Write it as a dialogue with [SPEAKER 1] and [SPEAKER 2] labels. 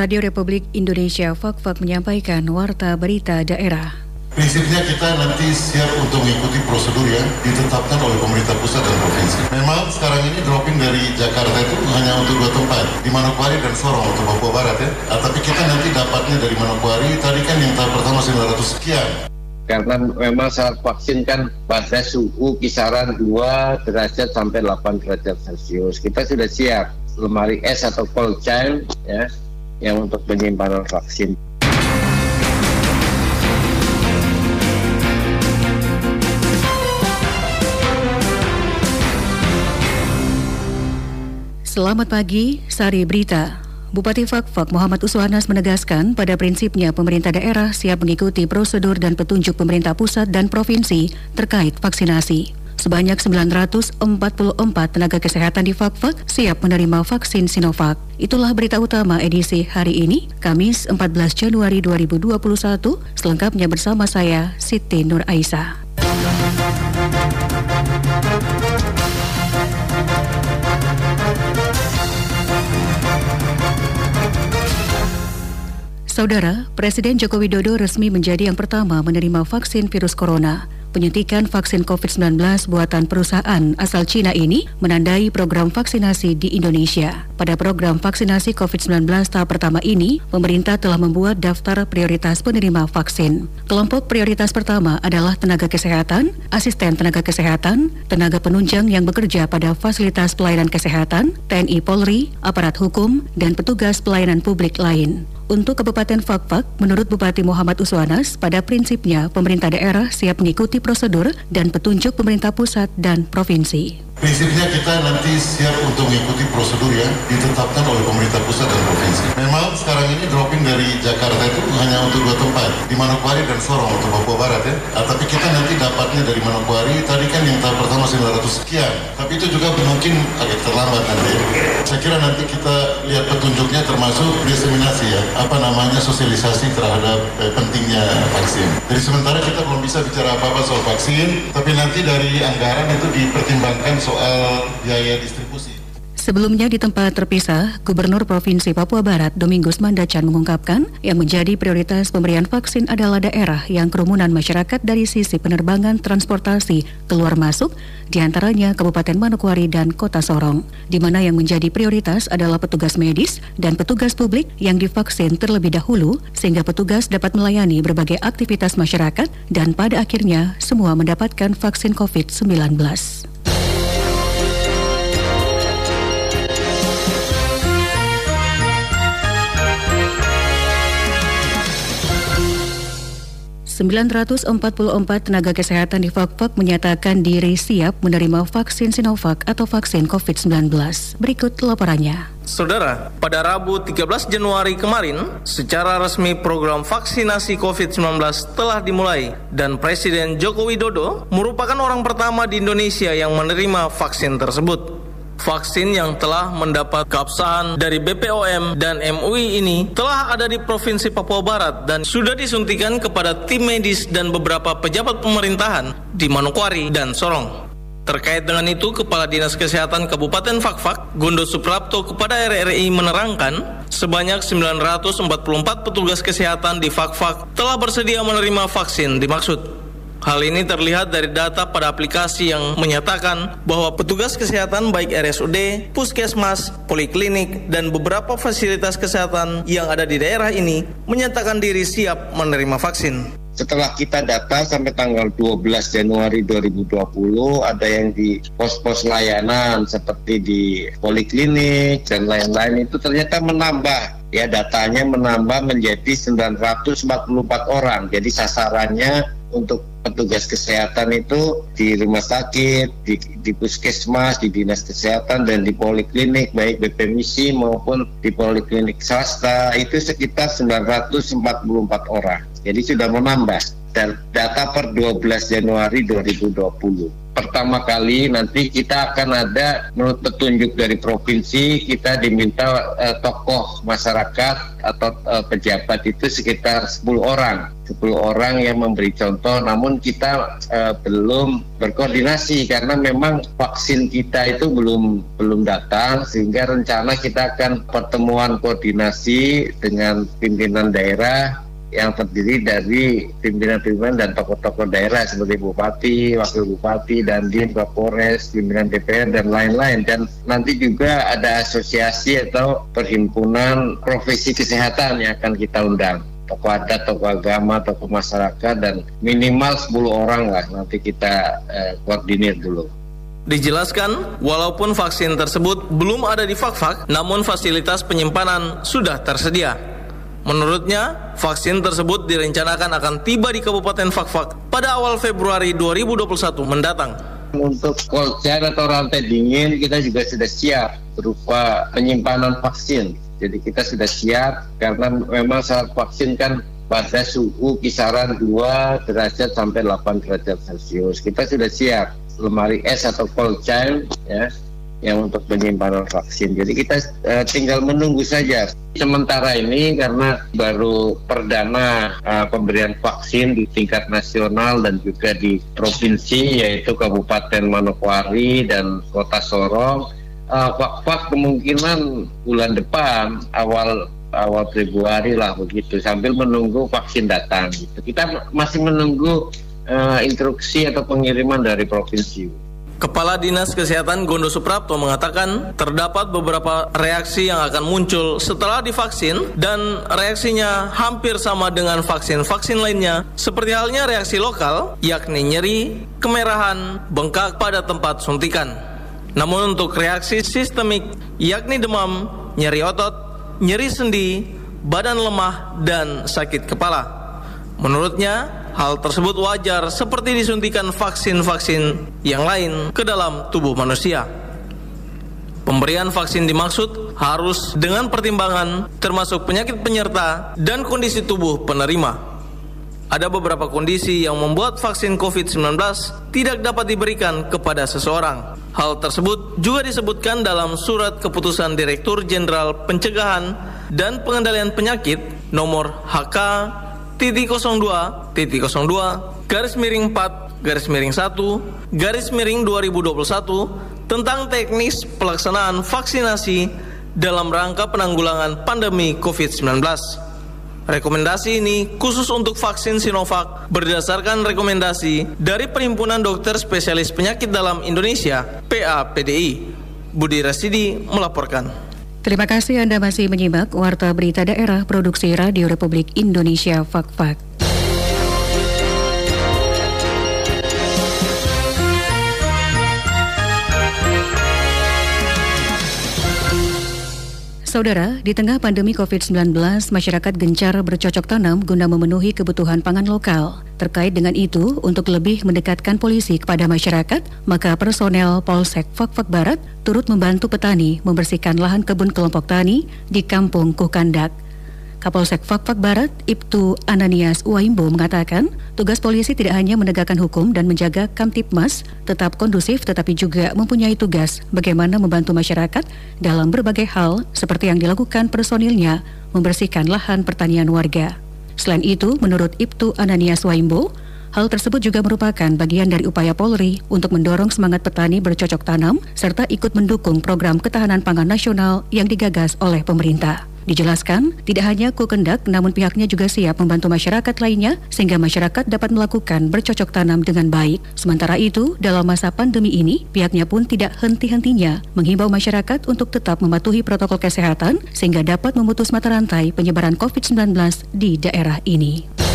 [SPEAKER 1] Radio Republik Indonesia Fak-Fak menyampaikan Warta Berita Daerah.
[SPEAKER 2] Prinsipnya kita nanti siap untuk mengikuti prosedur yang ditetapkan oleh pemerintah pusat dan provinsi. Memang sekarang ini dropping dari Jakarta itu hanya untuk dua tempat, di Manokwari dan Sorong untuk Papua Barat ya. Nah, tapi kita nanti dapatnya dari Manokwari, tadi kan yang tahap pertama 900 sekian.
[SPEAKER 3] Karena memang saat vaksin kan pada suhu kisaran 2 derajat sampai 8 derajat Celcius. Kita sudah siap lemari es atau cold chain ya yang untuk penyimpanan vaksin.
[SPEAKER 1] Selamat pagi, Sari Berita. Bupati Fakfak Muhammad Uswanas menegaskan pada prinsipnya pemerintah daerah siap mengikuti prosedur dan petunjuk pemerintah pusat dan provinsi terkait vaksinasi. Sebanyak 944 tenaga kesehatan di Fakfak siap menerima vaksin Sinovac. Itulah berita utama edisi hari ini, Kamis 14 Januari 2021. Selengkapnya bersama saya, Siti Nur Aisyah. Saudara, Presiden Joko Widodo resmi menjadi yang pertama menerima vaksin virus corona. Penyuntikan vaksin COVID-19 buatan perusahaan asal Cina ini menandai program vaksinasi di Indonesia. Pada program vaksinasi COVID-19 tahap pertama ini, pemerintah telah membuat daftar prioritas penerima vaksin. Kelompok prioritas pertama adalah tenaga kesehatan, asisten tenaga kesehatan, tenaga penunjang yang bekerja pada fasilitas pelayanan kesehatan, TNI Polri, aparat hukum, dan petugas pelayanan publik lain. Untuk Kabupaten Fakfak, menurut Bupati Muhammad Uswanas, pada prinsipnya pemerintah daerah siap mengikuti prosedur dan petunjuk pemerintah pusat dan provinsi.
[SPEAKER 2] Prinsipnya kita nanti siap untuk mengikuti prosedur yang ditetapkan oleh pemerintah pusat dan provinsi. Memang sekarang ini dropping dari Jakarta itu hanya untuk dua tempat, di Manokwari dan Sorong untuk Papua Barat ya. Nah, tapi kita nanti dapatnya dari Manokwari, tadi kan yang tahap pertama 900 sekian. Tapi itu juga mungkin agak terlambat nanti. Saya kira nanti kita lihat petunjuknya termasuk diseminasi ya, apa namanya sosialisasi terhadap eh, pentingnya vaksin. Jadi sementara kita belum bisa bicara apa-apa soal vaksin, tapi nanti dari anggaran itu dipertimbangkan soal biaya distribusi.
[SPEAKER 1] Sebelumnya di tempat terpisah, Gubernur Provinsi Papua Barat Domingus Mandacan mengungkapkan yang menjadi prioritas pemberian vaksin adalah daerah yang kerumunan masyarakat dari sisi penerbangan transportasi keluar masuk, di antaranya Kabupaten Manokwari dan Kota Sorong, di mana yang menjadi prioritas adalah petugas medis dan petugas publik yang divaksin terlebih dahulu sehingga petugas dapat melayani berbagai aktivitas masyarakat dan pada akhirnya semua mendapatkan vaksin COVID-19. 944 tenaga kesehatan di Fakfak menyatakan diri siap menerima vaksin Sinovac atau vaksin COVID-19. Berikut laporannya.
[SPEAKER 4] Saudara, pada Rabu 13 Januari kemarin, secara resmi program vaksinasi COVID-19 telah dimulai dan Presiden Joko Widodo merupakan orang pertama di Indonesia yang menerima vaksin tersebut. Vaksin yang telah mendapat keabsahan dari BPOM dan MUI ini telah ada di Provinsi Papua Barat dan sudah disuntikan kepada tim medis dan beberapa pejabat pemerintahan di Manokwari dan Sorong. Terkait dengan itu, Kepala Dinas Kesehatan Kabupaten Fakfak, Gondo Suprapto kepada RRI menerangkan, sebanyak 944 petugas kesehatan di Fakfak telah bersedia menerima vaksin dimaksud. Hal ini terlihat dari data pada aplikasi yang menyatakan bahwa petugas kesehatan baik RSUD, puskesmas, poliklinik, dan beberapa fasilitas kesehatan yang ada di daerah ini menyatakan diri siap menerima vaksin.
[SPEAKER 3] Setelah kita data sampai tanggal 12 Januari 2020 ada yang di pos-pos layanan seperti di poliklinik dan lain-lain itu ternyata menambah ya datanya menambah menjadi 944 orang. Jadi sasarannya untuk petugas kesehatan itu di rumah sakit, di, di puskesmas, di dinas kesehatan dan di poliklinik baik BPMISI maupun di poliklinik swasta itu sekitar 944 orang. Jadi sudah menambah data per 12 Januari 2020. Pertama kali nanti kita akan ada menurut petunjuk dari provinsi kita diminta uh, tokoh masyarakat atau uh, pejabat itu sekitar 10 orang. 10 orang yang memberi contoh namun kita uh, belum berkoordinasi karena memang vaksin kita itu belum belum datang sehingga rencana kita akan pertemuan koordinasi dengan pimpinan daerah yang terdiri dari pimpinan-pimpinan dan tokoh-tokoh daerah seperti bupati, wakil bupati, dan di Kapolres, pimpinan DPR dan lain-lain. Dan nanti juga ada asosiasi atau perhimpunan profesi kesehatan yang akan kita undang tokoh adat, tokoh agama, tokoh masyarakat dan minimal 10 orang lah nanti kita eh, koordinir dulu.
[SPEAKER 4] Dijelaskan, walaupun vaksin tersebut belum ada di Fakfak, namun fasilitas penyimpanan sudah tersedia. Menurutnya, vaksin tersebut direncanakan akan tiba di Kabupaten Fakfak pada awal Februari 2021 mendatang.
[SPEAKER 3] Untuk cold chain atau rantai dingin kita juga sudah siap berupa penyimpanan vaksin. Jadi kita sudah siap karena memang saat vaksin kan pada suhu kisaran 2 derajat sampai 8 derajat Celcius. Kita sudah siap lemari es atau cold chain ya yang untuk penyimpanan vaksin. Jadi kita uh, tinggal menunggu saja. Sementara ini karena baru perdana uh, pemberian vaksin di tingkat nasional dan juga di provinsi yaitu Kabupaten Manokwari dan Kota Sorong, uh, Pak kemungkinan bulan depan awal awal Februari lah begitu sambil menunggu vaksin datang. Gitu. Kita masih menunggu uh, instruksi atau pengiriman dari provinsi.
[SPEAKER 4] Kepala Dinas Kesehatan Gondo Suprapto mengatakan terdapat beberapa reaksi yang akan muncul setelah divaksin dan reaksinya hampir sama dengan vaksin-vaksin lainnya seperti halnya reaksi lokal yakni nyeri, kemerahan, bengkak pada tempat suntikan. Namun untuk reaksi sistemik yakni demam, nyeri otot, nyeri sendi, badan lemah, dan sakit kepala. Menurutnya, Hal tersebut wajar seperti disuntikan vaksin-vaksin yang lain ke dalam tubuh manusia. Pemberian vaksin dimaksud harus dengan pertimbangan termasuk penyakit penyerta dan kondisi tubuh penerima. Ada beberapa kondisi yang membuat vaksin COVID-19 tidak dapat diberikan kepada seseorang. Hal tersebut juga disebutkan dalam surat keputusan Direktur Jenderal Pencegahan dan Pengendalian Penyakit nomor HK titik 02 titik 02 garis miring 4 garis miring 1 garis miring 2021 tentang teknis pelaksanaan vaksinasi dalam rangka penanggulangan pandemi COVID-19. Rekomendasi ini khusus untuk vaksin Sinovac berdasarkan rekomendasi dari Perhimpunan Dokter Spesialis Penyakit Dalam Indonesia PAPDI. Budi Rasidi melaporkan.
[SPEAKER 1] Terima kasih Anda masih menyimak Warta Berita Daerah Produksi Radio Republik Indonesia Fak-Fak. Saudara, di tengah pandemi COVID-19, masyarakat gencar bercocok tanam guna memenuhi kebutuhan pangan lokal. Terkait dengan itu, untuk lebih mendekatkan polisi kepada masyarakat, maka personel Polsek Fakfak Barat turut membantu petani membersihkan lahan kebun kelompok tani di Kampung Kukandak. Kapolsek Fakfak Barat, Ibtu Ananias Uaimbo mengatakan, tugas polisi tidak hanya menegakkan hukum dan menjaga Kamtipmas tetap kondusif tetapi juga mempunyai tugas bagaimana membantu masyarakat dalam berbagai hal seperti yang dilakukan personilnya membersihkan lahan pertanian warga. Selain itu, menurut Ibtu Ananias Waimbo, Hal tersebut juga merupakan bagian dari upaya Polri untuk mendorong semangat petani bercocok tanam serta ikut mendukung program ketahanan pangan nasional yang digagas oleh pemerintah. Dijelaskan, tidak hanya Kukendak, namun pihaknya juga siap membantu masyarakat lainnya sehingga masyarakat dapat melakukan bercocok tanam dengan baik. Sementara itu, dalam masa pandemi ini, pihaknya pun tidak henti-hentinya menghimbau masyarakat untuk tetap mematuhi protokol kesehatan sehingga dapat memutus mata rantai penyebaran COVID-19 di daerah ini.